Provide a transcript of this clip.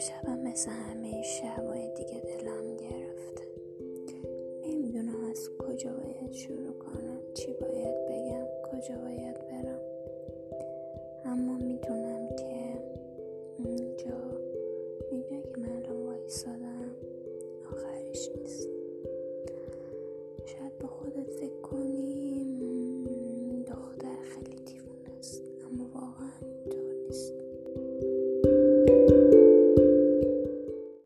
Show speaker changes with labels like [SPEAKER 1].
[SPEAKER 1] شبم مثل همه شبای دیگه دلم گرفته. نمی‌دونم از کجا باید شروع کنم چی باید بگم کجا باید برم. اما می‌دونم که اینجا اینجا که من رو وایسادم آخرش نیست. شاید با خودت فکر کنی دختر خیلی دیوونه است اما واقعا اینطور نیست.